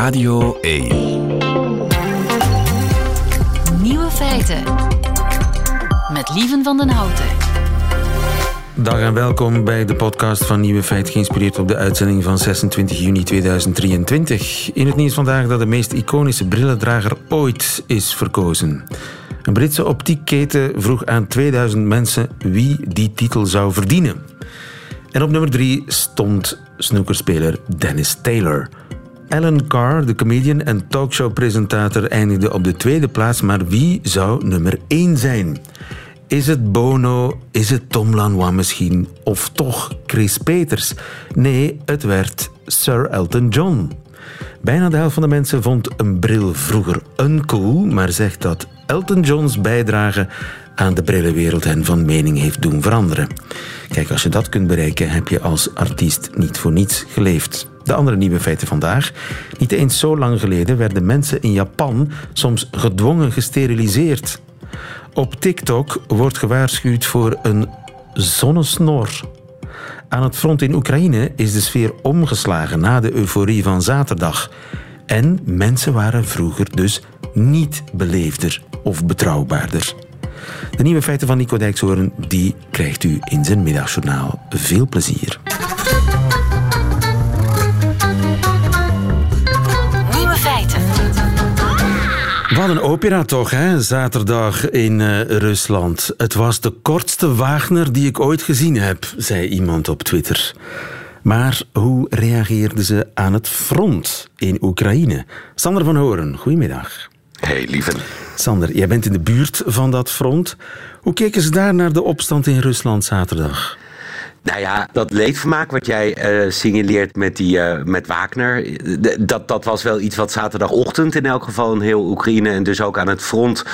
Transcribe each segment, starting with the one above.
Radio 1. Nieuwe feiten. Met Lieven van den Houten. Dag en welkom bij de podcast van Nieuwe Feiten, geïnspireerd op de uitzending van 26 juni 2023. In het nieuws vandaag dat de meest iconische brillendrager ooit is verkozen. Een Britse optiekketen vroeg aan 2000 mensen wie die titel zou verdienen. En op nummer 3 stond snookerspeler Dennis Taylor. Alan Carr, de comedian en talkshowpresentator, eindigde op de tweede plaats, maar wie zou nummer 1 zijn? Is het Bono, is het Tom Lanois misschien, of toch Chris Peters? Nee, het werd Sir Elton John. Bijna de helft van de mensen vond een bril vroeger uncool, maar zegt dat Elton John's bijdrage aan de brillenwereld hen van mening heeft doen veranderen. Kijk, als je dat kunt bereiken, heb je als artiest niet voor niets geleefd. De andere nieuwe feiten vandaag. Niet eens zo lang geleden werden mensen in Japan soms gedwongen gesteriliseerd. Op TikTok wordt gewaarschuwd voor een zonnesnor. Aan het front in Oekraïne is de sfeer omgeslagen na de euforie van zaterdag. En mensen waren vroeger dus niet beleefder of betrouwbaarder. De nieuwe feiten van Nico Dijkshoorn, die krijgt u in zijn middagjournaal. Veel plezier. Een opera toch, hè? Zaterdag in eh, Rusland. Het was de kortste Wagner die ik ooit gezien heb, zei iemand op Twitter. Maar hoe reageerden ze aan het front in Oekraïne? Sander van Horen, goedemiddag. Hey, lieve. Sander, jij bent in de buurt van dat front. Hoe keken ze daar naar de opstand in Rusland zaterdag? Nou ja, dat leedvermaak wat jij eh, signaleert met, die, eh, met Wagner, d- dat, dat was wel iets wat zaterdagochtend in elk geval in heel Oekraïne en dus ook aan het front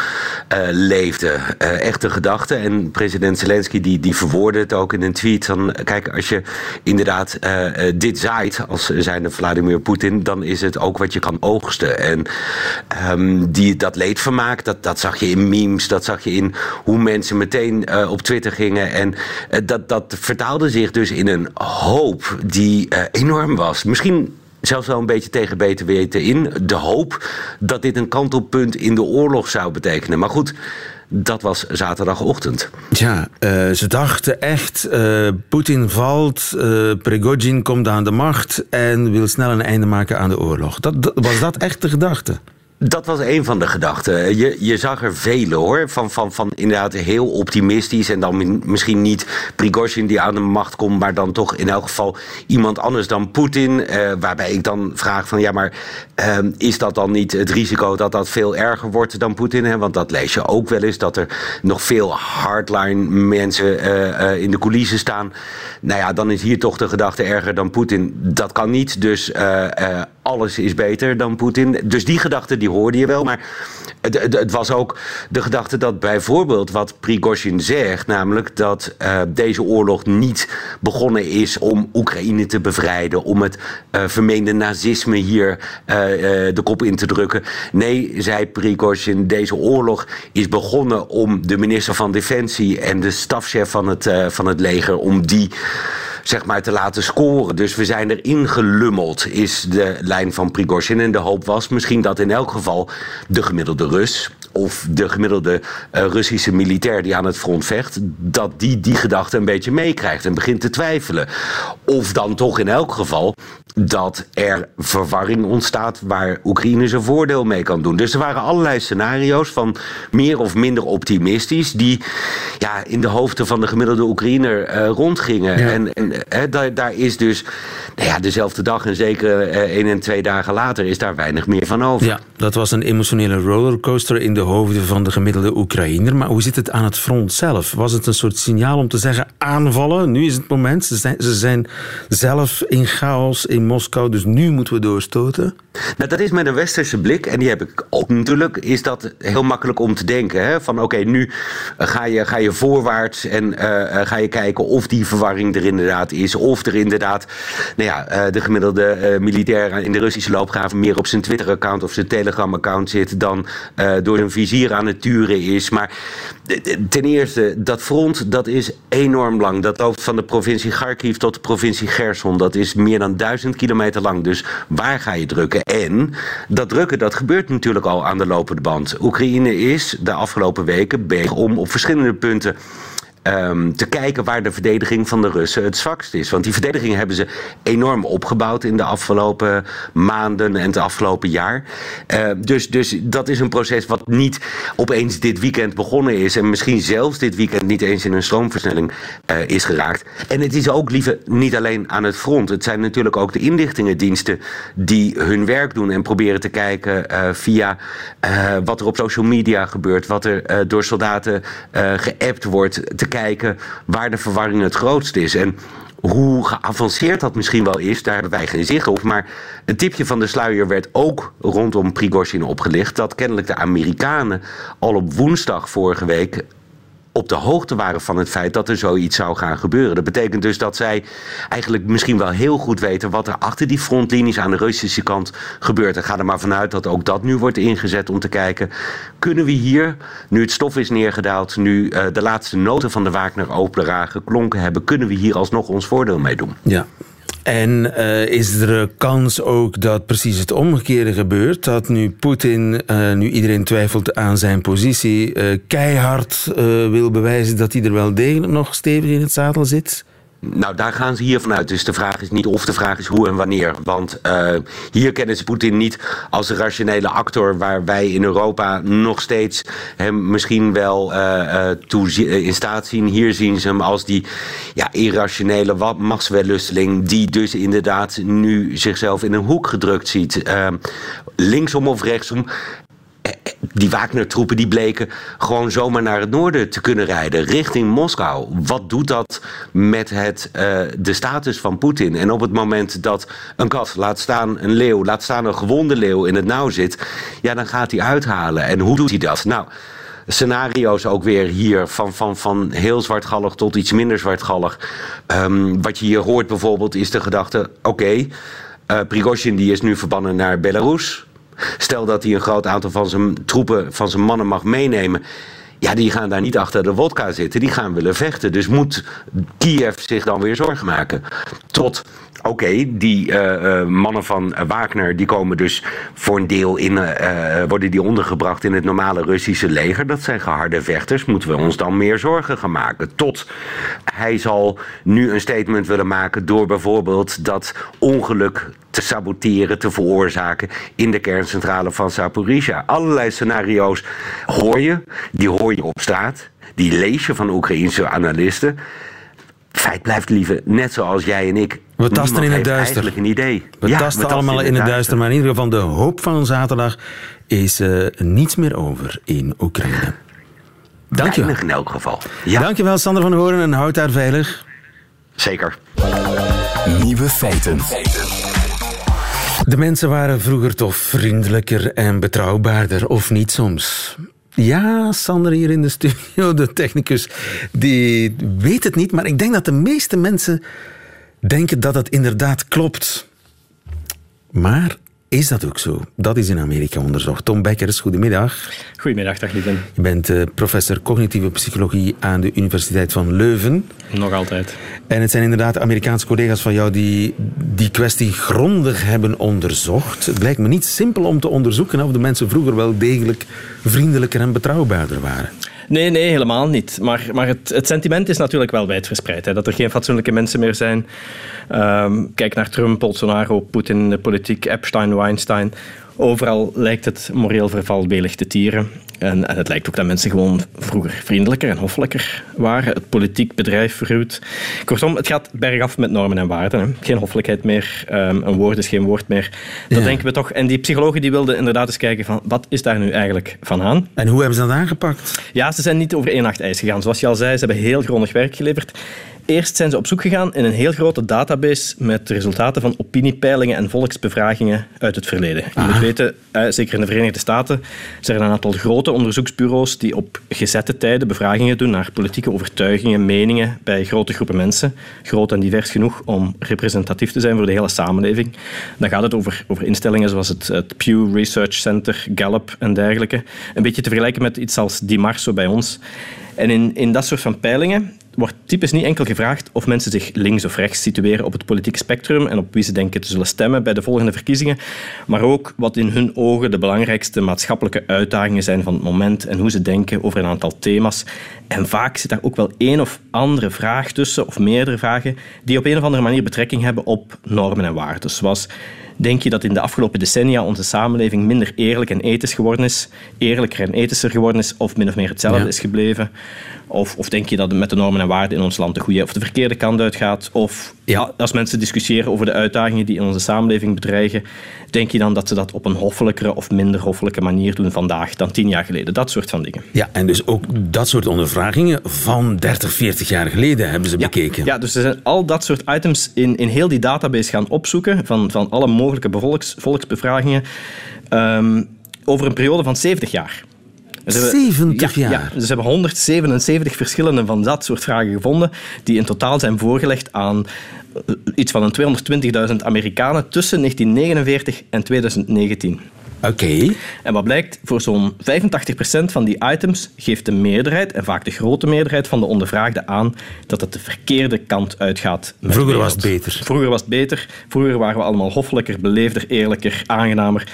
eh, leefde. Eh, echte gedachte. En president Zelensky die, die verwoordde het ook in een tweet. Van, kijk, als je inderdaad eh, eh, dit zaait als zijnde Vladimir Poetin, dan is het ook wat je kan oogsten. En ehm, die, dat leedvermaak, dat, dat zag je in memes, dat zag je in hoe mensen meteen eh, op Twitter gingen. En eh, dat, dat vertaalde zich dus in een hoop die eh, enorm was. Misschien zelfs wel een beetje tegen beter weten in. De hoop dat dit een kantelpunt in de oorlog zou betekenen. Maar goed, dat was zaterdagochtend. Ja, eh, ze dachten echt, eh, Poetin valt, Prigozhin komt aan de macht en wil snel een einde maken aan de oorlog. Dat- was dat echt de gedachte? Dat was een van de gedachten. Je, je zag er vele hoor. Van, van, van inderdaad heel optimistisch. En dan mi- misschien niet Prigozhin die aan de macht komt. Maar dan toch in elk geval iemand anders dan Poetin. Eh, waarbij ik dan vraag van ja, maar ehm, is dat dan niet het risico dat dat veel erger wordt dan Poetin? Want dat lees je ook wel eens. Dat er nog veel hardline mensen eh, eh, in de coulissen staan. Nou ja, dan is hier toch de gedachte erger dan Poetin. Dat kan niet. Dus eh, eh, alles is beter dan Poetin. Dus die gedachte die hoorde je wel. Maar het, het, was ook de gedachte dat bijvoorbeeld wat Prigozhin zegt, namelijk dat eh, deze oorlog niet begonnen is om Oekraïne te bevrijden, om het eh, vermeende nazisme hier eh, de kop in te drukken. Nee, zei Prigozhin, deze oorlog is begonnen om de minister van Defensie en de stafchef van het, van het leger, om die zeg maar, te laten scoren. Dus we zijn erin gelummeld, is de lijn van Prigozhin. En de hoop was misschien dat in elk geval de gemiddelde Rus... of de gemiddelde eh, Russische militair die aan het front vecht... dat die die gedachte een beetje meekrijgt en begint te twijfelen. Of dan toch in elk geval dat er verwarring ontstaat... waar Oekraïne zijn voordeel mee kan doen. Dus er waren allerlei scenario's van meer of minder optimistisch... die ja, in de hoofden van de gemiddelde Oekraïner eh, rondgingen. Ja. En, en daar, daar is dus nou ja, dezelfde dag en zeker eh, één en twee dagen later is daar weinig meer van over. Ja, dat was een emotionele rollercoaster in de hoofden van de gemiddelde Oekraïner. Maar hoe zit het aan het front zelf? Was het een soort signaal om te zeggen aanvallen? Nu is het moment. Ze zijn, ze zijn zelf in chaos in Moskou, dus nu moeten we doorstoten. Nou, dat is met een westerse blik, en die heb ik ook natuurlijk, is dat heel makkelijk om te denken. Hè? Van oké, nu eh, ga je, ga je voorwaarts en eh, eh, ga je kijken of die verwarring er inderdaad is. Of er inderdaad nou ja, de gemiddelde militair in de Russische loopgraven meer op zijn Twitter-account of zijn Telegram-account zit dan door een vizier aan het turen is. Maar ten eerste, dat front dat is enorm lang. Dat loopt van de provincie Kharkiv tot de provincie Gerson. Dat is meer dan duizend kilometer lang. Dus waar ga je drukken? En dat drukken, dat gebeurt natuurlijk al aan de lopende band. Oekraïne is de afgelopen weken bezig om op verschillende punten Ehm, te kijken waar de verdediging van de Russen het zwakst is. Want die verdediging hebben ze enorm opgebouwd in de afgelopen maanden en het afgelopen jaar. Uh, dus, dus dat is een proces wat niet opeens dit weekend begonnen is. En misschien zelfs dit weekend niet eens in een stroomversnelling uh, is geraakt. En het is ook liever niet alleen aan het front. Het zijn natuurlijk ook de inlichtingendiensten die hun werk doen en proberen te kijken uh, via wat er op social media gebeurt, wat er door soldaten geappt wordt. Waar de verwarring het grootst is. En hoe geavanceerd dat misschien wel is, daar hebben wij geen zicht op. Maar een tipje van de sluier werd ook rondom Prigozhin opgelicht. Dat kennelijk de Amerikanen al op woensdag vorige week op de hoogte waren van het feit dat er zoiets zou gaan gebeuren. Dat betekent dus dat zij eigenlijk misschien wel heel goed weten wat er achter die frontlinies aan de Russische kant gebeurt. En ga er maar vanuit dat ook dat nu wordt ingezet om te kijken, kunnen we hier, nu het stof is neergedaald, nu uh, de laatste noten van de Wagner-opera geklonken hebben, kunnen we hier alsnog ons voordeel mee doen? Ja, en uh, is er kans ook dat precies het omgekeerde gebeurt? Dat nu Poetin, uh, nu iedereen twijfelt aan zijn positie, uh, keihard wil bewijzen dat hij er wel degelijk nog stevig in het zadel zit? Nou, daar gaan ze hier vanuit. Dus de vraag is niet of, de vraag is hoe en wanneer. Want uh, hier kennen ze Poetin niet als een rationele actor... waar wij in Europa nog steeds hem misschien wel uh, uh, toe in staat zien. Hier zien ze hem als die ja, irrationele machtswellusteling... die dus inderdaad nu zichzelf in een hoek gedrukt ziet. linksom of rechtsom die Wagner-troepen die bleken gewoon zomaar naar het noorden te kunnen rijden, richting Moskou. Wat doet dat met het, uh, de status van Poetin? En op het moment dat een kat, laat staan een leeuw, laat staan een gewonde leeuw in het nauw zit, ja, dan gaat hij uithalen. En hoe doet hij dat? Nou scenario's ook weer hier. Van, van, van heel zwartgallig tot iets minder zwartgallig. Um, wat je hier hoort bijvoorbeeld is de gedachte... oké, okay, uh, Prigozhin die is nu verbannen naar Belarus. Stel dat hij een groot aantal van zijn troepen, van zijn mannen mag meenemen. Ja, die gaan daar niet achter de wodka zitten. Die gaan willen vechten. Dus moet Kiev zich dan weer zorgen maken. Tot Oké, die uh, uh, mannen van Wagner die komen dus voor een deel in, worden die ondergebracht in het normale Russische leger. Dat zijn geharde vechters. Moeten we ons dan meer zorgen gaan maken? Tot hij zal nu een statement willen maken door bijvoorbeeld dat ongeluk te saboteren, te veroorzaken in de kerncentrale van Zaporizhia. Allerlei scenario's hoor je, die hoor je op straat, die lees je van Oekraïnse analisten. Feit blijft liever, net zoals jij en ik. We tasten in het duister. een idee. We ja, tasten we allemaal in het, duister. Maar in ieder geval, de hoop van zaterdag is uh, niets meer over in Oekraïne. Dank je in elk geval. Ja. Dankjewel, Sander van Horen, en houd daar veilig. Zeker. Nieuwe feiten. De mensen waren vroeger toch vriendelijker en betrouwbaarder, of niet soms? Ja, Sander hier in de studio, de technicus, die weet het niet, maar ik denk dat de meeste mensen denken dat het inderdaad klopt. Maar is dat ook zo? Dat is in Amerika onderzocht. Tom Beckers, goedemiddag. Goedemiddag, dag Lieven. Je bent uh, professor cognitieve psychologie aan de Universiteit van Leuven. Nog altijd. En het zijn inderdaad Amerikaanse collega's van jou die die kwestie grondig hebben onderzocht. Het lijkt me niet simpel om te onderzoeken of de mensen vroeger wel degelijk vriendelijker en betrouwbaarder waren. Nee, nee, helemaal niet. Maar, maar het, het sentiment is natuurlijk wel wijdverspreid. Hè, dat er geen fatsoenlijke mensen meer zijn. Um, kijk naar Trump, Bolsonaro, Poetin, de politiek, Epstein, Weinstein. Overal lijkt het moreel verval welig te tieren. En, en, het lijkt ook dat mensen gewoon vroeger vriendelijker en hoffelijker waren. Het politiek bedrijf verruwt. Kortom, het gaat bergaf met normen en waarden. Hè. Geen hoffelijkheid meer. Um, een woord is geen woord meer. Dat ja. denken we toch. En die psychologen die wilden inderdaad eens kijken van wat is daar nu eigenlijk van aan? En hoe hebben ze dat aangepakt? Ja, ze zijn niet over één nacht ijs gegaan. Zoals je al zei, ze hebben heel grondig werk geleverd. Eerst zijn ze op zoek gegaan in een heel grote database met resultaten van opiniepeilingen en volksbevragingen uit het verleden. Je moet weten, zeker in de Verenigde Staten, zijn er een aantal grote onderzoeksbureaus die op gezette tijden bevragingen doen naar politieke overtuigingen, meningen bij grote groepen mensen. Groot en divers genoeg om representatief te zijn voor de hele samenleving. Dan gaat het over, over instellingen zoals het, het Pew Research Center, Gallup en dergelijke. Een beetje te vergelijken met iets als Di Marzo bij ons. En in, in dat soort van peilingen wordt typisch niet enkel gevraagd of mensen zich links of rechts situeren op het politieke spectrum en op wie ze denken te zullen stemmen bij de volgende verkiezingen, maar ook wat in hun ogen de belangrijkste maatschappelijke uitdagingen zijn van het moment en hoe ze denken over een aantal thema's. En vaak zit daar ook wel één of andere vraag tussen, of meerdere vragen, die op een of andere manier betrekking hebben op normen en waarden. Zoals Denk je dat in de afgelopen decennia onze samenleving minder eerlijk en ethisch geworden is, eerlijker en ethischer geworden is, of min of meer hetzelfde is gebleven? Of, of denk je dat het met de normen en waarden in ons land de goede of de verkeerde kant uitgaat? Of ja, als mensen discussiëren over de uitdagingen die in onze samenleving bedreigen, denk je dan dat ze dat op een hoffelijkere of minder hoffelijke manier doen vandaag dan tien jaar geleden? Dat soort van dingen. Ja, en dus ook dat soort ondervragingen van 30, 40 jaar geleden hebben ze bekeken. Ja, dus ze zijn al dat soort items in, in heel die database gaan opzoeken van, van alle mogelijke volks, volksbevragingen um, over een periode van 70 jaar. 70 jaar? Ja, dus ze hebben 177 verschillende van dat soort vragen gevonden, die in totaal zijn voorgelegd aan eh, iets van een 220.000 Amerikanen tussen 1949 en 2019. Oké. En wat blijkt, voor zo'n 85% van die items geeft de meerderheid, en vaak de grote meerderheid van de ondervraagden aan, dat het de verkeerde kant uitgaat. Vroeger was het beter. Vroeger was het beter. Vroeger waren we allemaal hoffelijker, beleefder, eerlijker, aangenamer.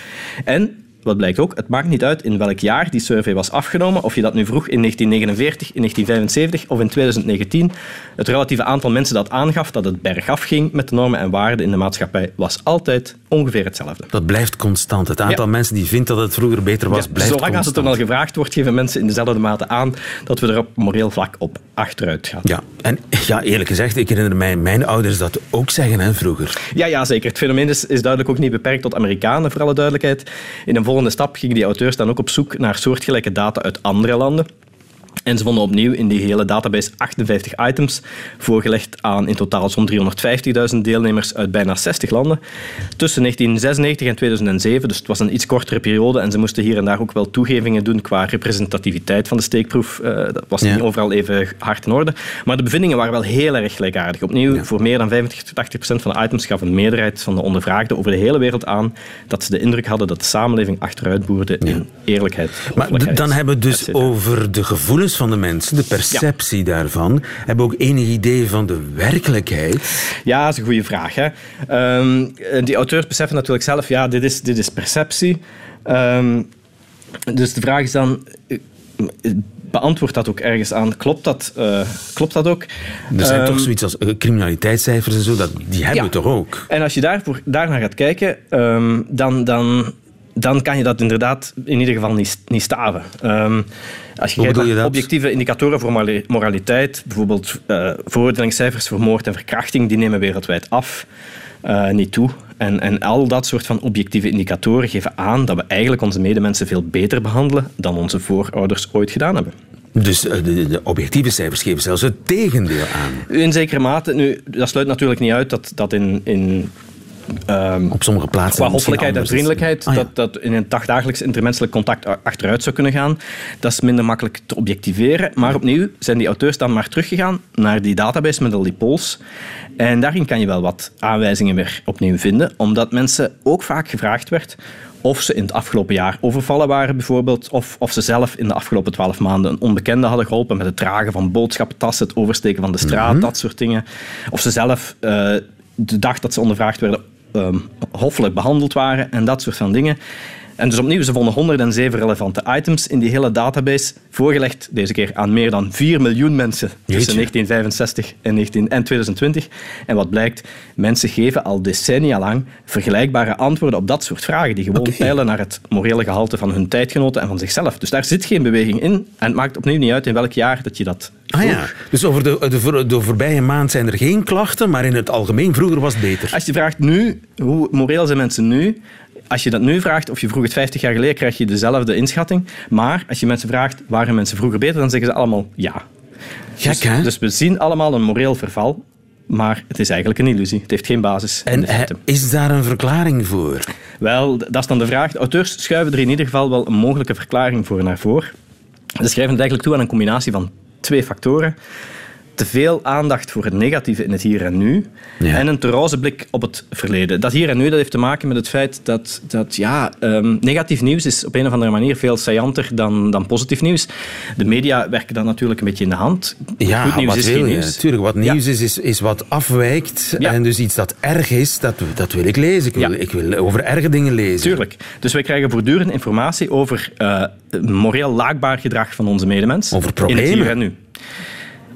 En wat blijkt ook, het maakt niet uit in welk jaar die survey was afgenomen, of je dat nu vroeg in 1949, in 1975 of in 2019. Het relatieve aantal mensen dat aangaf dat het bergaf ging met de normen en waarden in de maatschappij was altijd ongeveer hetzelfde. Dat blijft constant. Het aantal mensen die vindt dat het vroeger beter was, blijft Zolang constant. als het er al gevraagd wordt, geven mensen in dezelfde mate aan dat we er op moreel vlak op achteruit gaan. Ja, en ja, eerlijk gezegd, ik herinner mij mijn ouders dat ook zeggen hè, vroeger. Ja, ja, zeker. Het fenomeen is, is duidelijk ook niet beperkt tot Amerikanen, voor alle duidelijkheid. In een volgende stap gingen die auteurs dan ook op zoek naar soortgelijke data uit andere landen. En ze vonden opnieuw in die hele database 58 items, voorgelegd aan in totaal zo'n 350.000 deelnemers uit bijna 60 landen. Tussen 1996 en 2007, dus het was een iets kortere periode en ze moesten hier en daar ook wel toegevingen doen qua representativiteit van de steekproef. Uh, dat was niet overal even hard in orde. Maar de bevindingen waren wel heel erg gelijkaardig. Opnieuw, voor meer dan 85 tot 80 procent van de items gaf een meerderheid van de ondervraagden over de hele wereld aan dat ze de indruk hadden dat de samenleving achteruit boerde in eerlijkheid. Maar dan hebben we het dus over de gevoelens van de mensen, de perceptie daarvan, hebben ook enig idee van de werkelijkheid? Ja, dat is een goede vraag. Hè. Um, die auteurs beseffen natuurlijk zelf, ja, dit is, dit is perceptie. Um, dus de vraag is dan, eh, beantwoord dat ook ergens aan. Klopt dat, uh, klopt dat ook? Er zijn um, toch zoiets als uh, criminaliteitscijfers en zo, dat, die hebben ja. we toch ook? En als je daarvoor, daarnaar gaat kijken, um, dan, dan dan kan je dat inderdaad in ieder geval niet, niet staven. Um, als je kijkt naar objectieve indicatoren voor moraliteit, bijvoorbeeld uh, veroordelingscijfers voor moord en verkrachting, die nemen wereldwijd af, uh, niet toe. En, en al dat soort van objectieve indicatoren geven aan dat we eigenlijk onze medemensen veel beter behandelen dan onze voorouders ooit gedaan hebben. Dus uh, de, de, objectieve cijfers geven zelfs het tegendeel aan. In zekere mate. Nu, dat sluit natuurlijk niet uit dat, dat in, in Um, op sommige plaatsen. Qua hoffelijkheid en vriendelijkheid, ah, ja. dat, dat in een dagdagelijks intermenselijk contact achteruit zou kunnen gaan. Dat is minder makkelijk te objectiveren. Maar opnieuw zijn die auteurs dan maar teruggegaan naar die database met al die polls. En daarin kan je wel wat aanwijzingen weer opnieuw vinden, omdat mensen ook vaak gevraagd werd of ze in het afgelopen jaar overvallen waren bijvoorbeeld, of, of ze zelf in de afgelopen twaalf maanden een onbekende hadden geholpen met het dragen van boodschappentassen, het oversteken van de straat, mm -hmm. dat soort dingen. Of ze zelf uh, de dag dat ze ondervraagd werden um, hoffelijk behandeld waren en dat soort van dingen. En dus opnieuw, ze vonden 107 relevante items in die hele database, voorgelegd deze keer aan meer dan 4 miljoen mensen tussen 1965 en, 19, en 2020. En wat blijkt, mensen geven al decennia lang vergelijkbare antwoorden op dat soort vragen, die gewoon okay. peilen naar het morele gehalte van hun tijdgenoten en van zichzelf. Dus daar zit geen beweging in en het maakt opnieuw niet uit in welk jaar dat je dat Ah ja, dus over de, de, de voorbije maand zijn er geen klachten, maar in het algemeen vroeger was het beter. Als je vraagt nu, hoe moreel zijn mensen nu? Als je dat nu vraagt, of je vroeg het 50 jaar geleden, krijg je dezelfde inschatting. Maar als je mensen vraagt, waren mensen vroeger beter, dan zeggen ze allemaal ja. Gek, dus, hè? dus we zien allemaal een moreel verval, maar het is eigenlijk een illusie. Het heeft geen basis. En is daar een verklaring voor? Wel, dat is dan de vraag. De auteurs schuiven er in ieder geval wel een mogelijke verklaring voor naar voren. Ze schrijven het eigenlijk toe aan een combinatie van twee factoren. Te veel aandacht voor het negatieve in het hier en nu Ja. en een te roze blik op het verleden. Dat hier en nu dat heeft te maken met het feit dat, dat ja, ehm, negatief nieuws is op een of andere manier veel saillanter dan, dan positief nieuws. De media werken dat natuurlijk een beetje in de hand. Ja, Goed nieuws wat is wil geen je? nieuws. Tuurlijk, wat Ja. nieuws is, is, is wat afwijkt. Ja. En dus iets dat erg is, dat, dat wil ik lezen. Ik wil, Ja. ik wil over erge dingen lezen. Tuurlijk. Dus wij krijgen voortdurend informatie over eh, moreel laakbaar gedrag van onze medemens. Over In problemen. het hier en nu.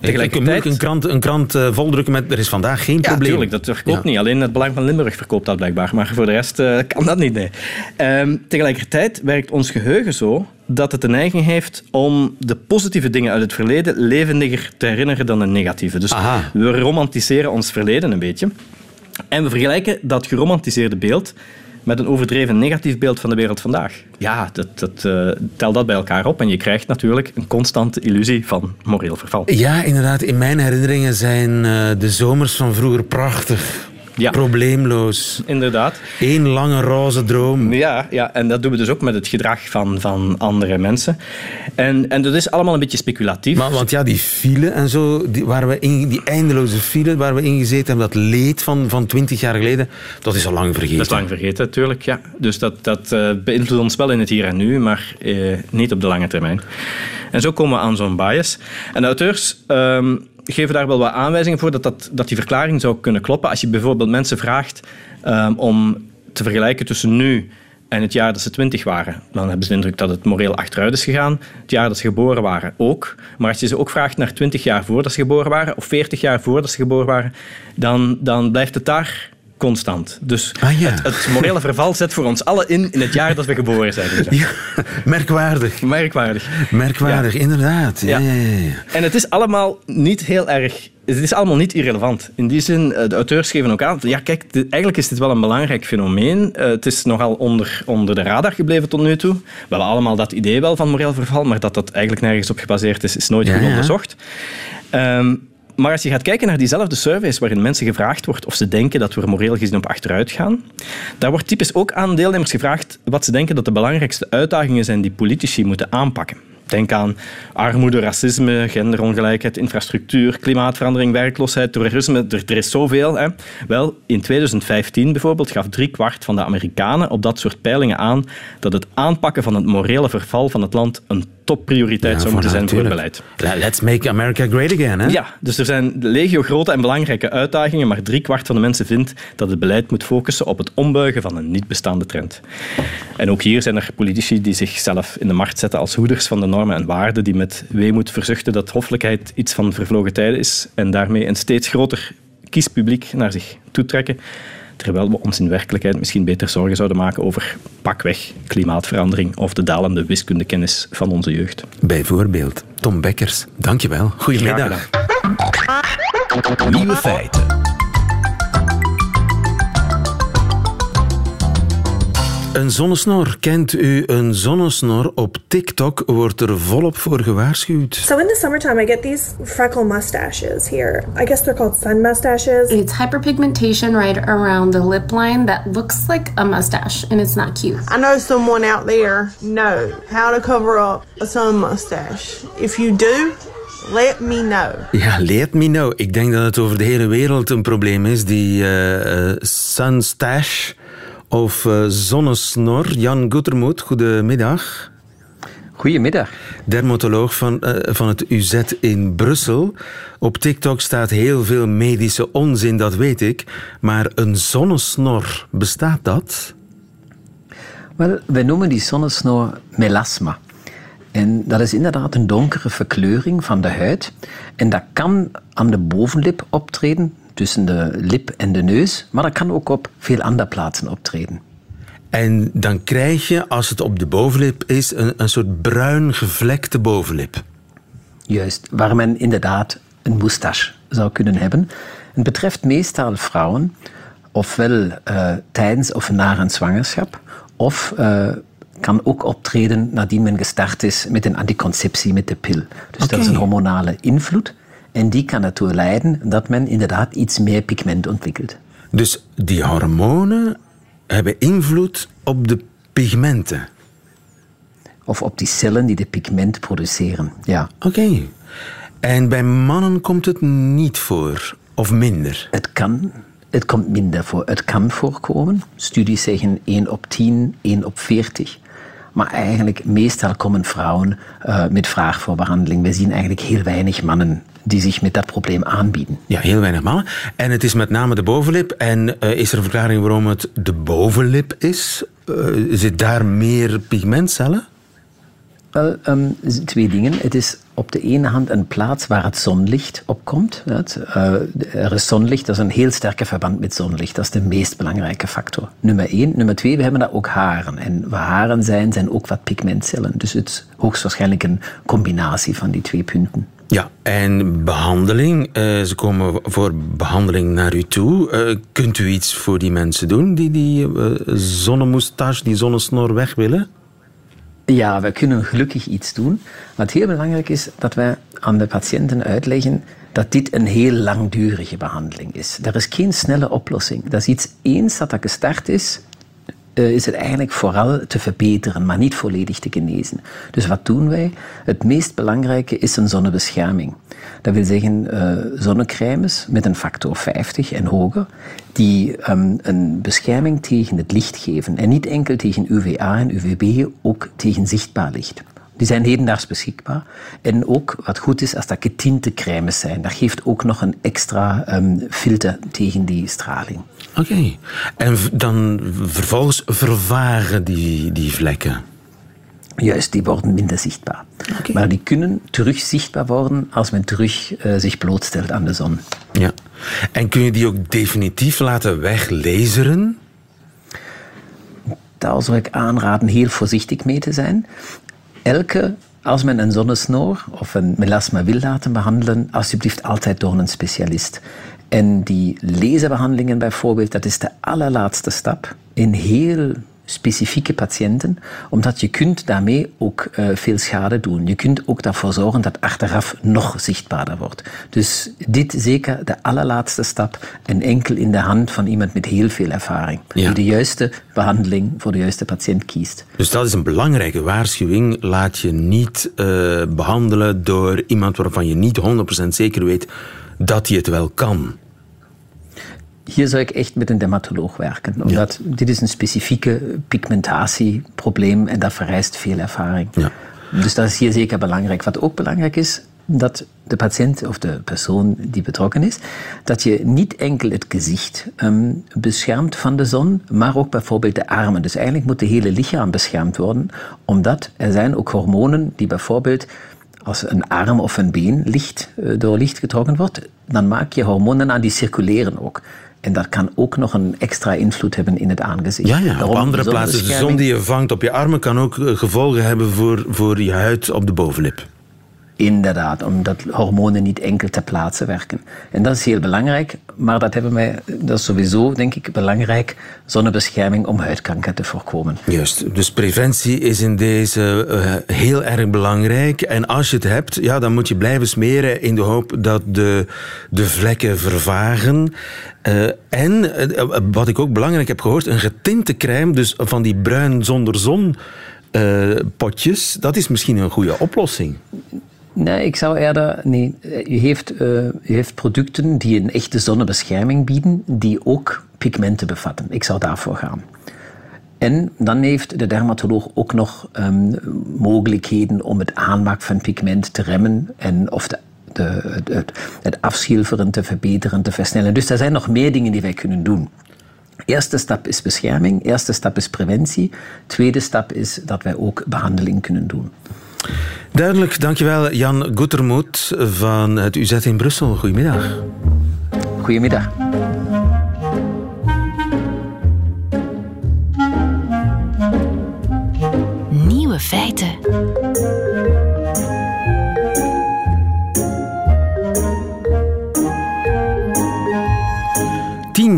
Ik kan moeilijk een krant, een krant eh, voldrukken met er is vandaag geen Ja, probleem. tuurlijk, dat verkoopt Ja. niet. Alleen het Belang van Limburg verkoopt dat blijkbaar. Maar voor de rest eh, kan dat niet, nee. Ehm, tegelijkertijd werkt ons geheugen zo dat het de neiging heeft om de positieve dingen uit het verleden levendiger te herinneren dan de negatieve. Dus Aha. we romantiseren ons verleden een beetje. En we vergelijken dat geromantiseerde beeld met een overdreven negatief beeld van de wereld vandaag. Ja, dat, dat, eh, tel dat bij elkaar op en je krijgt natuurlijk een constante illusie van moreel verval. Ja, inderdaad. In mijn herinneringen zijn eh, de zomers van vroeger prachtig. Ja. Probleemloos. Inderdaad. Eén lange roze droom. Ja, ja, en dat doen we dus ook met het gedrag van, van andere mensen. En, en dat is allemaal een beetje speculatief. Maar, want ja, die file en zo, die, waar we in, die eindeloze file waar we in gezeten hebben, dat leed van, van 20 jaar geleden, dat is al lang vergeten. dat is lang vergeten, natuurlijk. Ja. Dus dat, dat eh, beïnvloedt ons wel in het hier en nu, maar eh, niet op de lange termijn. En zo komen we aan zo'n bias. En de auteurs ehm, geven daar wel wat aanwijzingen voor dat, dat, dat die verklaring zou kunnen kloppen. Als je bijvoorbeeld mensen vraagt ehm, om te vergelijken tussen nu en het jaar dat ze twintig waren, dan hebben ze de indruk dat het moreel achteruit is gegaan. Het jaar dat ze geboren waren ook. Maar als je ze ook vraagt naar twintig jaar voordat ze geboren waren, of veertig jaar voordat ze geboren waren, dan, dan blijft het daar constant. Dus Ah, ja. het, het morele verval zet voor ons allen in in het jaar dat we geboren zijn. Ja, merkwaardig. Merkwaardig. Merkwaardig, inderdaad. Ja. En het is allemaal niet heel erg... Het is allemaal niet irrelevant. In die zin, eh, de auteurs geven ook aan... Ja, kijk, dit- eigenlijk is dit wel een belangrijk fenomeen. Eh, het is nogal onder, onder de radar gebleven tot nu toe. We hebben allemaal dat idee wel van moreel verval, maar dat dat eigenlijk nergens op gebaseerd is, is nooit goed onderzocht. Ehm, maar als je gaat kijken naar diezelfde surveys waarin mensen gevraagd wordt of ze denken dat we moreel gezien op achteruit gaan, daar wordt typisch ook aan deelnemers gevraagd wat ze denken dat de belangrijkste uitdagingen zijn die politici moeten aanpakken. Denk aan armoede, racisme, genderongelijkheid, infrastructuur, klimaatverandering, werkloosheid, terrorisme. Er, er is zoveel. Hè. Wel, in 2015 bijvoorbeeld gaf driekwart van de Amerikanen op dat soort peilingen aan dat het aanpakken van het morele verval van het land een topprioriteit Ja, zou moeten zijn voor het beleid. Le- Let's make America great again, hè? Ja, dus er zijn legio grote en belangrijke uitdagingen, maar driekwart van de mensen vindt dat het beleid moet focussen op het ombuigen van een niet bestaande trend. En ook hier zijn er politici die zichzelf in de markt zetten als hoeders van de normen en waarden, die met weemoed verzuchten dat hoffelijkheid iets van vervlogen tijden is en daarmee een steeds groter kiespubliek naar zich toetrekken. Terwijl we ons in werkelijkheid misschien beter zorgen zouden maken over pakweg klimaatverandering of de dalende wiskundekennis van onze jeugd. Bijvoorbeeld Tom Bekkers. Dankjewel. Goedemiddag. Nieuwe feiten. Een zonnesnor. Kent u een zonnesnor? Op TikTok wordt er volop voor gewaarschuwd. So in the summertime, I get these freckle mustaches here. I guess they're called sun mustaches. It's hyperpigmentation right around the lip line that looks like a mustache and it's not cute. I know someone out there knows how to cover up a sun mustache. If you do, let me know. Ja, let me know. Ik denk dat het over de hele wereld een probleem is. Die eh eh, sunstash of eh, zonnesnor. Jan Gutermoet, goedemiddag. Goedemiddag. Dermatoloog van, eh, van het UZ in Brussel. Op TikTok staat heel veel medische onzin, dat weet ik. Maar een zonnesnor, bestaat dat? Wel, wij noemen die zonnesnor melasma. En dat is inderdaad een donkere verkleuring van de huid. En dat kan aan de bovenlip optreden, tussen de lip en de neus. Maar dat kan ook op veel andere plaatsen optreden. En dan krijg je, als het op de bovenlip is, een, een soort bruin gevlekte bovenlip. Juist, waar men inderdaad een moustache zou kunnen hebben. Het betreft meestal vrouwen, ofwel eh, tijdens of na een zwangerschap, of eh, kan ook optreden nadat men gestart is met een anticonceptie met de pil. Dus dat is een hormonale invloed. En die kan ertoe leiden dat men inderdaad iets meer pigment ontwikkelt. Dus die hormonen hebben invloed op de pigmenten. Of op die cellen die de pigment produceren. Ja. Oké. En bij mannen komt het niet voor, of minder? Het kan. Het komt minder voor. Het kan voorkomen. Studies zeggen 1 op 10, 1 op 40. Maar eigenlijk, meestal komen vrouwen uh, met vraag voor behandeling. We zien eigenlijk heel weinig mannen die zich met dat probleem aanbieden. Ja, heel weinig mannen. En het is met name de bovenlip. En uh, is er een verklaring waarom het de bovenlip is? Uh, zit daar meer pigmentcellen? Wel, um, twee dingen. Het is op de ene hand een plaats waar het zonlicht opkomt. Uh, er is zonlicht, dat is een heel sterke verband met zonlicht. Dat is de meest belangrijke factor. Nummer één. Nummer twee, we hebben daar ook haren. En waar haren zijn, zijn ook wat pigmentcellen. Dus het is hoogstwaarschijnlijk een combinatie van die twee punten. Ja, en behandeling. Uh, ze komen voor behandeling naar u toe. Uh, kunt u iets voor die mensen doen die die zonnemoustache, die zonnesnor weg willen? Ja, we kunnen gelukkig iets doen. Wat heel belangrijk is, dat wij aan de patiënten uitleggen dat dit een heel langdurige behandeling is. Er is geen snelle oplossing. Dat is iets, eens dat dat gestart is, uh, is het eigenlijk vooral te verbeteren, maar niet volledig te genezen. Dus wat doen wij? Het meest belangrijke is een zonnebescherming. Dat wil zeggen uh, zonnecrèmes met een factor 50 en hoger, die um, een bescherming tegen het licht geven. En niet enkel tegen UVA en UVB, ook tegen zichtbaar licht. Die zijn hedendaags beschikbaar. En ook wat goed is als dat getinte crèmes zijn. Dat geeft ook nog een extra um, filter tegen die straling. Oké. Okay. En dan vervolgens vervagen die, die vlekken? Juist, die worden minder zichtbaar. Okay. Maar die kunnen terug zichtbaar worden als men terug uh, zich blootstelt aan de zon. Ja. En kun je die ook definitief laten weglezeren? Daar zou ik aanraden heel voorzichtig mee te zijn elke, als men een zonnesnoor of een melasma wil laten behandelen, alsjeblieft altijd door een specialist. En die laserbehandelingen bijvoorbeeld, dat is de allerlaatste stap in heel specifieke patiënten, omdat je kunt daarmee ook uh, veel schade doen. Je kunt ook daarvoor zorgen dat achteraf nog zichtbaarder wordt. Dus dit zeker de allerlaatste stap en enkel in de hand van iemand met heel veel ervaring, ja. die de juiste behandeling voor de juiste patiënt kiest. Dus dat is een belangrijke waarschuwing. Laat je niet uh, behandelen door iemand waarvan je niet 100% zeker weet dat hij het wel kan hier zou ik echt met een dermatoloog werken. Omdat ja. dit is een specifieke pigmentatieprobleem en dat vereist veel ervaring. Ja. Dus dat is hier zeker belangrijk. Wat ook belangrijk is, dat de patiënt of de persoon die betrokken is, dat je niet enkel het gezicht um, beschermt van de zon, maar ook bijvoorbeeld de armen. Dus eigenlijk moet het hele lichaam beschermd worden, omdat er zijn ook hormonen die bijvoorbeeld als een arm of een been licht, door licht getrokken wordt, dan maak je hormonen aan die circuleren ook. En dat kan ook nog een extra invloed hebben in het aangezicht. Ja, ja op andere plaatsen. De zon die je vangt op je armen kan ook eh, gevolgen hebben voor, voor je huid op de bovenlip. Inderdaad, omdat hormonen niet enkel ter plaatse werken. En dat is heel belangrijk, maar dat, hebben wij, dat is sowieso, denk ik, belangrijk, zonnebescherming om huidkanker te voorkomen. Juist, dus preventie is in deze uh, heel erg belangrijk. En als je het hebt, ja, dan moet je blijven smeren in de hoop dat de, de vlekken vervagen. Uh, en, uh, wat ik ook belangrijk heb gehoord, een getinte crème, dus van die bruin zonder zon potjes, dat is misschien een goede oplossing. Nee, ik zou eerder. Nee, u heeft, u heeft producten die een echte zonnebescherming bieden, die ook pigmenten bevatten. Ik zou daarvoor gaan. En dan heeft de dermatoloog ook nog um, mogelijkheden om het aanmaak van pigment te remmen en of de, het afschilferen te verbeteren, te versnellen. Dus er zijn nog meer dingen die wij kunnen doen. Eerste stap is bescherming, eerste stap is preventie, tweede stap is dat wij ook behandeling kunnen doen. Duidelijk, dankjewel Jan Goetermoet van het UZ in Brussel. Goedemiddag. Goedemiddag.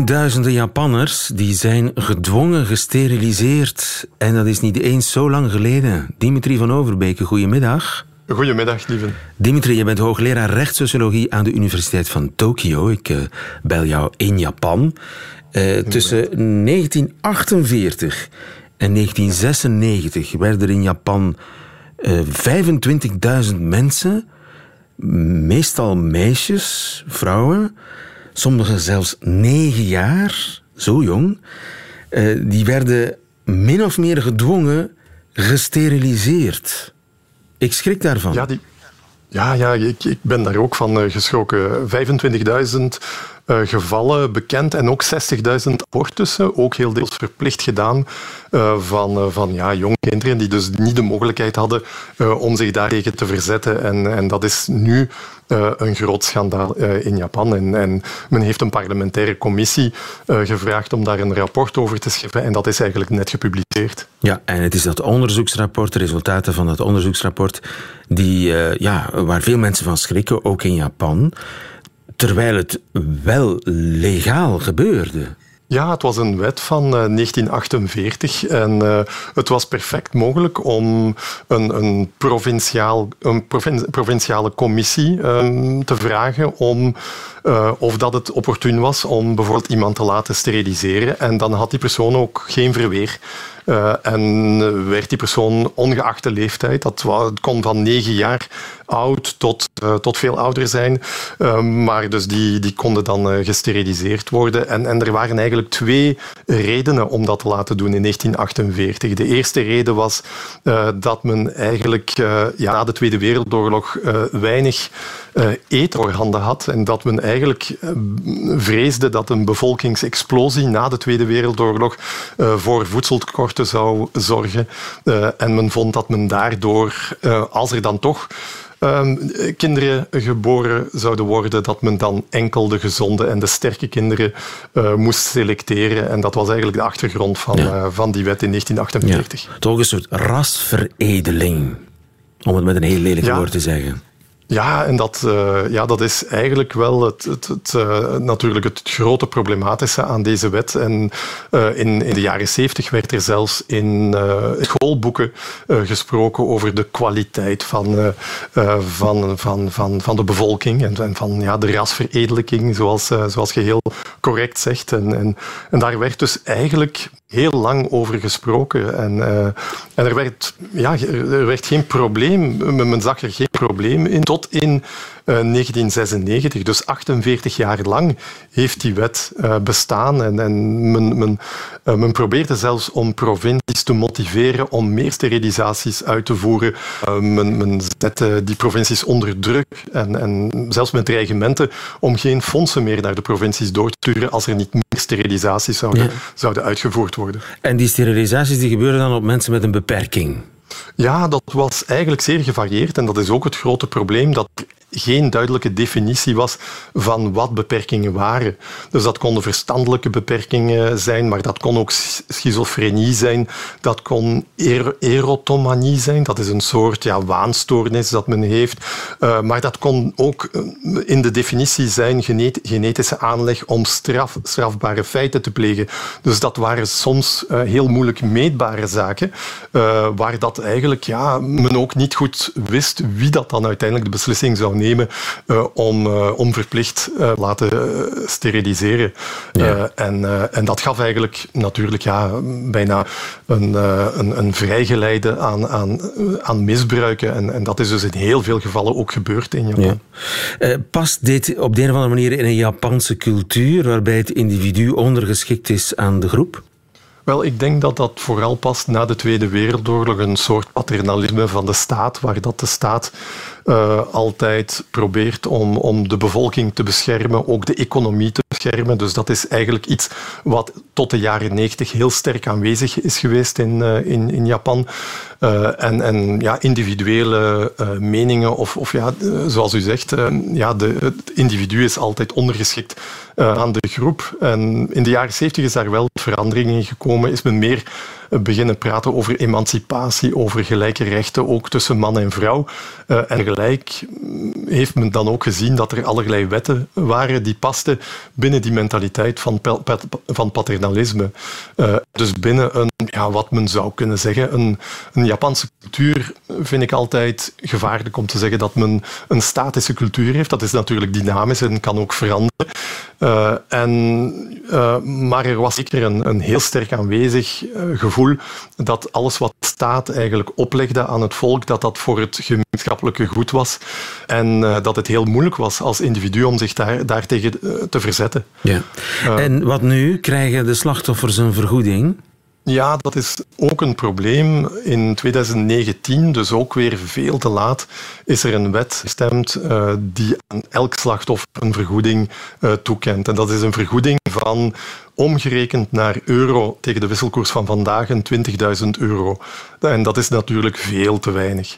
Tienduizenden Japanners die zijn gedwongen gesteriliseerd. En dat is niet eens zo lang geleden. Dimitri van Overbeke, goedemiddag. Goedemiddag, lieve. Dimitri, je bent hoogleraar rechtssociologie aan de Universiteit van Tokio. Ik uh, bel jou in Japan. Uh, tussen 1948 en 1996 werden er in Japan uh, 25.000 mensen meestal meisjes, vrouwen, sommigen zelfs negen jaar, zo jong, eh, die werden min of meer gedwongen gesteriliseerd. Ik schrik daarvan. Ja, die, ja, ja ik, ik ben daar ook van uh, geschrokken. 25.000 uh, gevallen bekend en ook 60.000 abortussen, ook heel deels verplicht gedaan uh, van, van ja, jonge kinderen die dus niet de mogelijkheid hadden om zich daartegen te verzetten. En, en dat is nu een groot schandaal in Japan. En, en, men heeft een parlementaire commissie gevraagd om daar een rapport over te schrijven. En dat is eigenlijk net gepubliceerd. Ja, en het is dat onderzoeksrapport, de resultaten van dat onderzoeksrapport, die, ja, waar veel mensen van schrikken, ook in Japan. Terwijl het wel legaal gebeurde. Ja, het was een wet van uh, 1948 en uh, het was perfect mogelijk om een, een, provinciaal, een provin provinciale commissie um, te vragen om uh, of dat het opportun was om bijvoorbeeld iemand te laten steriliseren. En dan had die persoon ook geen verweer. En werd die persoon ongeacht de leeftijd, dat kon van negen jaar oud tot, uh, tot veel ouder zijn, uh, maar dus die, die konden dan gesteriliseerd worden. En, en er waren eigenlijk twee redenen om dat te laten doen in 1948. De eerste reden was dat men eigenlijk ja, na de Tweede Wereldoorlog weinig eetorhanden had en dat men eigenlijk vreesde dat een bevolkingsexplosie na de Tweede Wereldoorlog voor voedseltekorten zou zorgen. En men vond dat men daardoor, als er dan toch uh, kinderen geboren zouden worden, dat men dan enkel de gezonde en de sterke kinderen uh, moest selecteren. En dat was eigenlijk de achtergrond van, ja. van die wet in 1948. Ja. Toch een soort rasveredeling, om het met een heel lelijk ja. woord te zeggen. Ja, en dat, uh, ja, dat is eigenlijk wel het, het, het uh, natuurlijk het grote problematische aan deze wet. En uh, in, in de jaren zeventig werd er zelfs in schoolboeken gesproken over de kwaliteit van, van, van, van, van de bevolking en, van ja, de rasveredeling, zoals, zoals je heel correct zegt. En, en, en daar werd dus eigenlijk heel lang over gesproken. En, uh, en er, werd, ja, er werd geen probleem, men zag er geen probleem in, tot in 1996. Dus 48 jaar lang heeft die wet uh, bestaan. En, en men, men, men probeerde zelfs om provincies te motiveren om meer sterilisaties uit te voeren. men, men zette die provincies onder druk en, en zelfs met dreigementen om geen fondsen meer naar de provincies door te sturen als er niet meer sterilisaties zouden, ja. zouden uitgevoerd worden. En die sterilisaties die gebeuren dan op mensen met een beperking? Ja, dat was eigenlijk zeer gevarieerd en dat is ook het grote probleem dat geen duidelijke definitie was van wat beperkingen waren. Dus dat konden verstandelijke beperkingen zijn, maar dat kon ook schizofrenie zijn, dat kon er erotomanie zijn, dat is een soort ja, waanstoornis dat men heeft, uh, maar dat kon ook in de definitie zijn genet genetische aanleg om straf, strafbare feiten te plegen. Dus dat waren soms uh, heel moeilijk meetbare zaken, waar dat eigenlijk ja, men ook niet goed wist wie dat dan uiteindelijk de beslissing zou nemen uh, om, uh, om verplicht uh, laten steriliseren. Ja. en, en dat gaf eigenlijk natuurlijk ja, bijna een, een, een vrijgeleide aan, aan, aan misbruiken. En, en dat is dus in heel veel gevallen ook gebeurd in Japan. Ja. past dit op de een of andere manier in een Japanse cultuur waarbij het individu ondergeschikt is aan de groep? Wel, ik denk dat dat vooral past na de Tweede Wereldoorlog een soort paternalisme van de staat, waar dat de staat uh, altijd probeert om, om de bevolking te beschermen, ook de economie te beschermen. Dus dat is eigenlijk iets wat tot de jaren 90 heel sterk aanwezig is geweest in, uh, in, in Japan. Uh, en, en ja, individuele meningen, of, of ja, zoals u zegt, ja, de, het individu is altijd ondergeschikt aan de groep. En in de jaren 70 is daar wel verandering in gekomen, is men meer beginnen praten over emancipatie, over gelijke rechten, ook tussen man en vrouw. En gelijk heeft men dan ook gezien dat er allerlei wetten waren die pasten binnen die mentaliteit van, van paternalisme. Uh, dus binnen een, ja, wat men zou kunnen zeggen, een, een Japanse cultuur vind ik altijd gevaarlijk om te zeggen dat men een statische cultuur heeft. Dat is natuurlijk dynamisch en kan ook veranderen. Uh, en, uh, maar er was zeker een, een heel sterk aanwezig uh, gevoel dat alles wat staat eigenlijk oplegde aan het volk, dat dat voor het gemeenschappelijke goed was. En dat het heel moeilijk was als individu om zich daar, daartegen te verzetten. Ja. en wat nu? Krijgen de slachtoffers een vergoeding? Ja, dat is ook een probleem. In 2019, dus ook weer veel te laat, is er een wet gestemd uh, die aan elk slachtoffer een vergoeding uh, toekent. En dat is een vergoeding van omgerekend naar euro tegen de wisselkoers van vandaag een 20.000 euro. En dat is natuurlijk veel te weinig.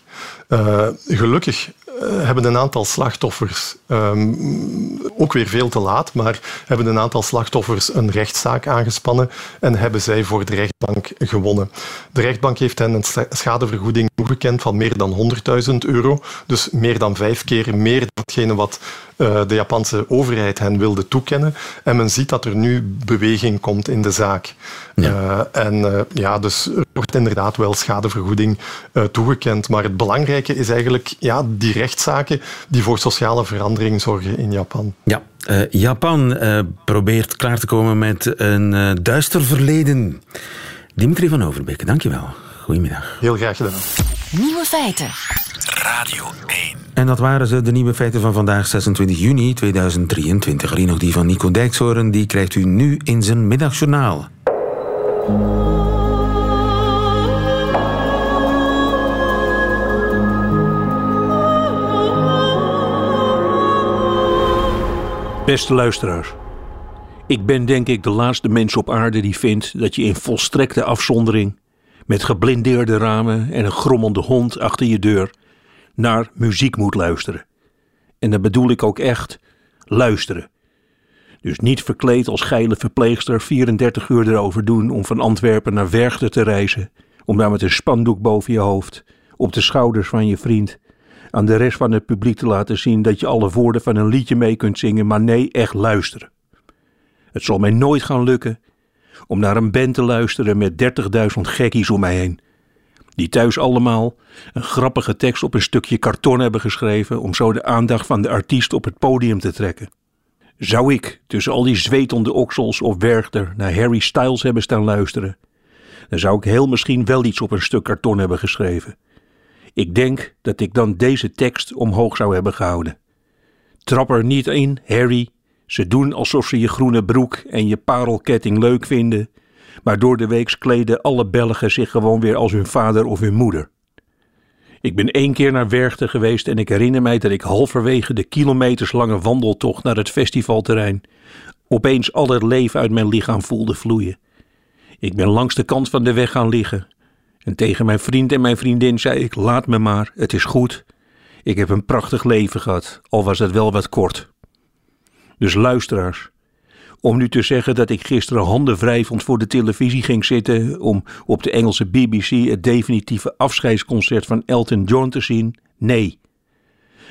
Uh, gelukkig eh, hebben een aantal slachtoffers, um, ook weer veel te laat, maar hebben een aantal slachtoffers een rechtszaak aangespannen en hebben zij voor de rechtbank gewonnen. De rechtbank heeft hen een schadevergoeding toegekend van meer dan 100.000 euro, dus meer dan vijf keer meer datgene wat uh, de Japanse overheid hen wilde toekennen. En men ziet dat er nu beweging komt in de zaak. Ja. Uh, en uh, ja, dus er wordt inderdaad wel schadevergoeding toegekend. Maar het belangrijke is eigenlijk ja, die rechtszaken die voor sociale verandering zorgen in Japan. Ja, Japan probeert klaar te komen met een duister verleden. Dimitri van Overbeek, dankjewel. Goedemiddag. Heel graag gedaan. Nieuwe feiten. Radio 1. En dat waren ze, de nieuwe feiten van vandaag, 26 juni 2023. Alleen nog die van Nico Dijkshoorn, die krijgt u nu in zijn middagjournaal. Beste luisteraars. Ik ben denk ik de laatste mens op aarde die vindt dat je in volstrekte afzondering, met geblindeerde ramen en een grommende hond achter je deur, naar muziek moet luisteren. En dan bedoel ik ook echt luisteren. Dus niet verkleed als geile verpleegster 34 uur erover doen om van Antwerpen naar Werchter te reizen, om daar met een spandoek boven je hoofd, op de schouders van je vriend, aan de rest van het publiek te laten zien dat je alle woorden van een liedje mee kunt zingen, maar nee, echt luisteren. Het zal mij nooit gaan lukken om naar een band te luisteren met 30.000 gekkies om mij heen die thuis allemaal een grappige tekst op een stukje karton hebben geschreven om zo de aandacht van de artiest op het podium te trekken. Zou ik tussen al die zwetende oksels of Werchter naar Harry Styles hebben staan luisteren, dan zou ik heel misschien wel iets op een stuk karton hebben geschreven. Ik denk dat ik dan deze tekst omhoog zou hebben gehouden. Trap er niet in, Harry. Ze doen alsof ze je groene broek en je parelketting leuk vinden, maar door de weeks kleden alle Belgen zich gewoon weer als hun vader of hun moeder. Ik ben één keer naar Werchter geweest en ik herinner mij dat ik halverwege de kilometerslange wandeltocht naar het festivalterrein opeens al het leven uit mijn lichaam voelde vloeien. Ik ben langs de kant van de weg gaan liggen en tegen mijn vriend en mijn vriendin zei ik: Laat me maar, het is goed. Ik heb een prachtig leven gehad, al was het wel wat kort. Dus luisteraars, om nu te zeggen dat ik gisteren handen wrijvend voor de televisie ging zitten om op de Engelse BBC het definitieve afscheidsconcert van Elton John te zien, nee.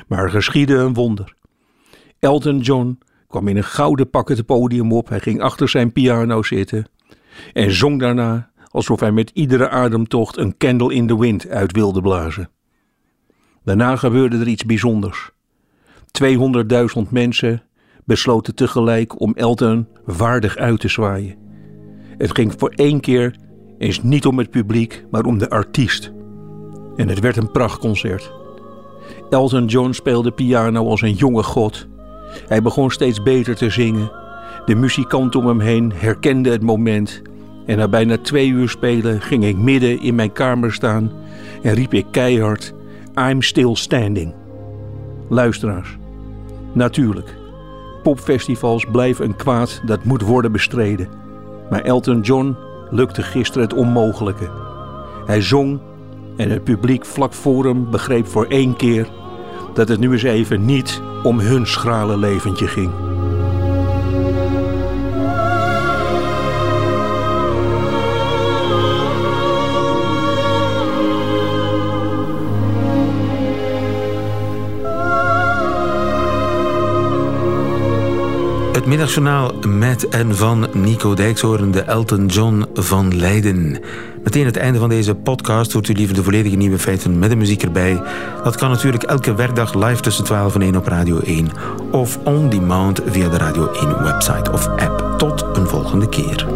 Maar er geschiedde een wonder. Elton John kwam in een gouden pak het podium op, hij ging achter zijn piano zitten en zong daarna alsof hij met iedere ademtocht een candle in the wind uit wilde blazen. Daarna gebeurde er iets bijzonders. 200.000 mensen besloten tegelijk om Elton waardig uit te zwaaien. Het ging voor één keer eens niet om het publiek, maar om de artiest. En het werd een prachtconcert. Elton John speelde piano als een jonge god. Hij begon steeds beter te zingen. De muzikant om hem heen herkende het moment. En na bijna twee uur spelen ging ik midden in mijn kamer staan en riep ik keihard: I'm still standing. Luisteraars, natuurlijk, popfestivals blijven een kwaad dat moet worden bestreden. Maar Elton John lukte gisteren het onmogelijke. Hij zong en het publiek vlak voor hem begreep voor één keer dat het nu eens even niet om hun schrale leventje ging. Middagjournaal met en van Nico Dijkshoorn, de Elton John van Leiden. Meteen het einde van deze podcast hoort u liever de volledige nieuwe feiten met de muziek erbij. Dat kan natuurlijk elke werkdag live tussen 12 en 1 op Radio 1 of on demand via de Radio 1 website of app. Tot een volgende keer.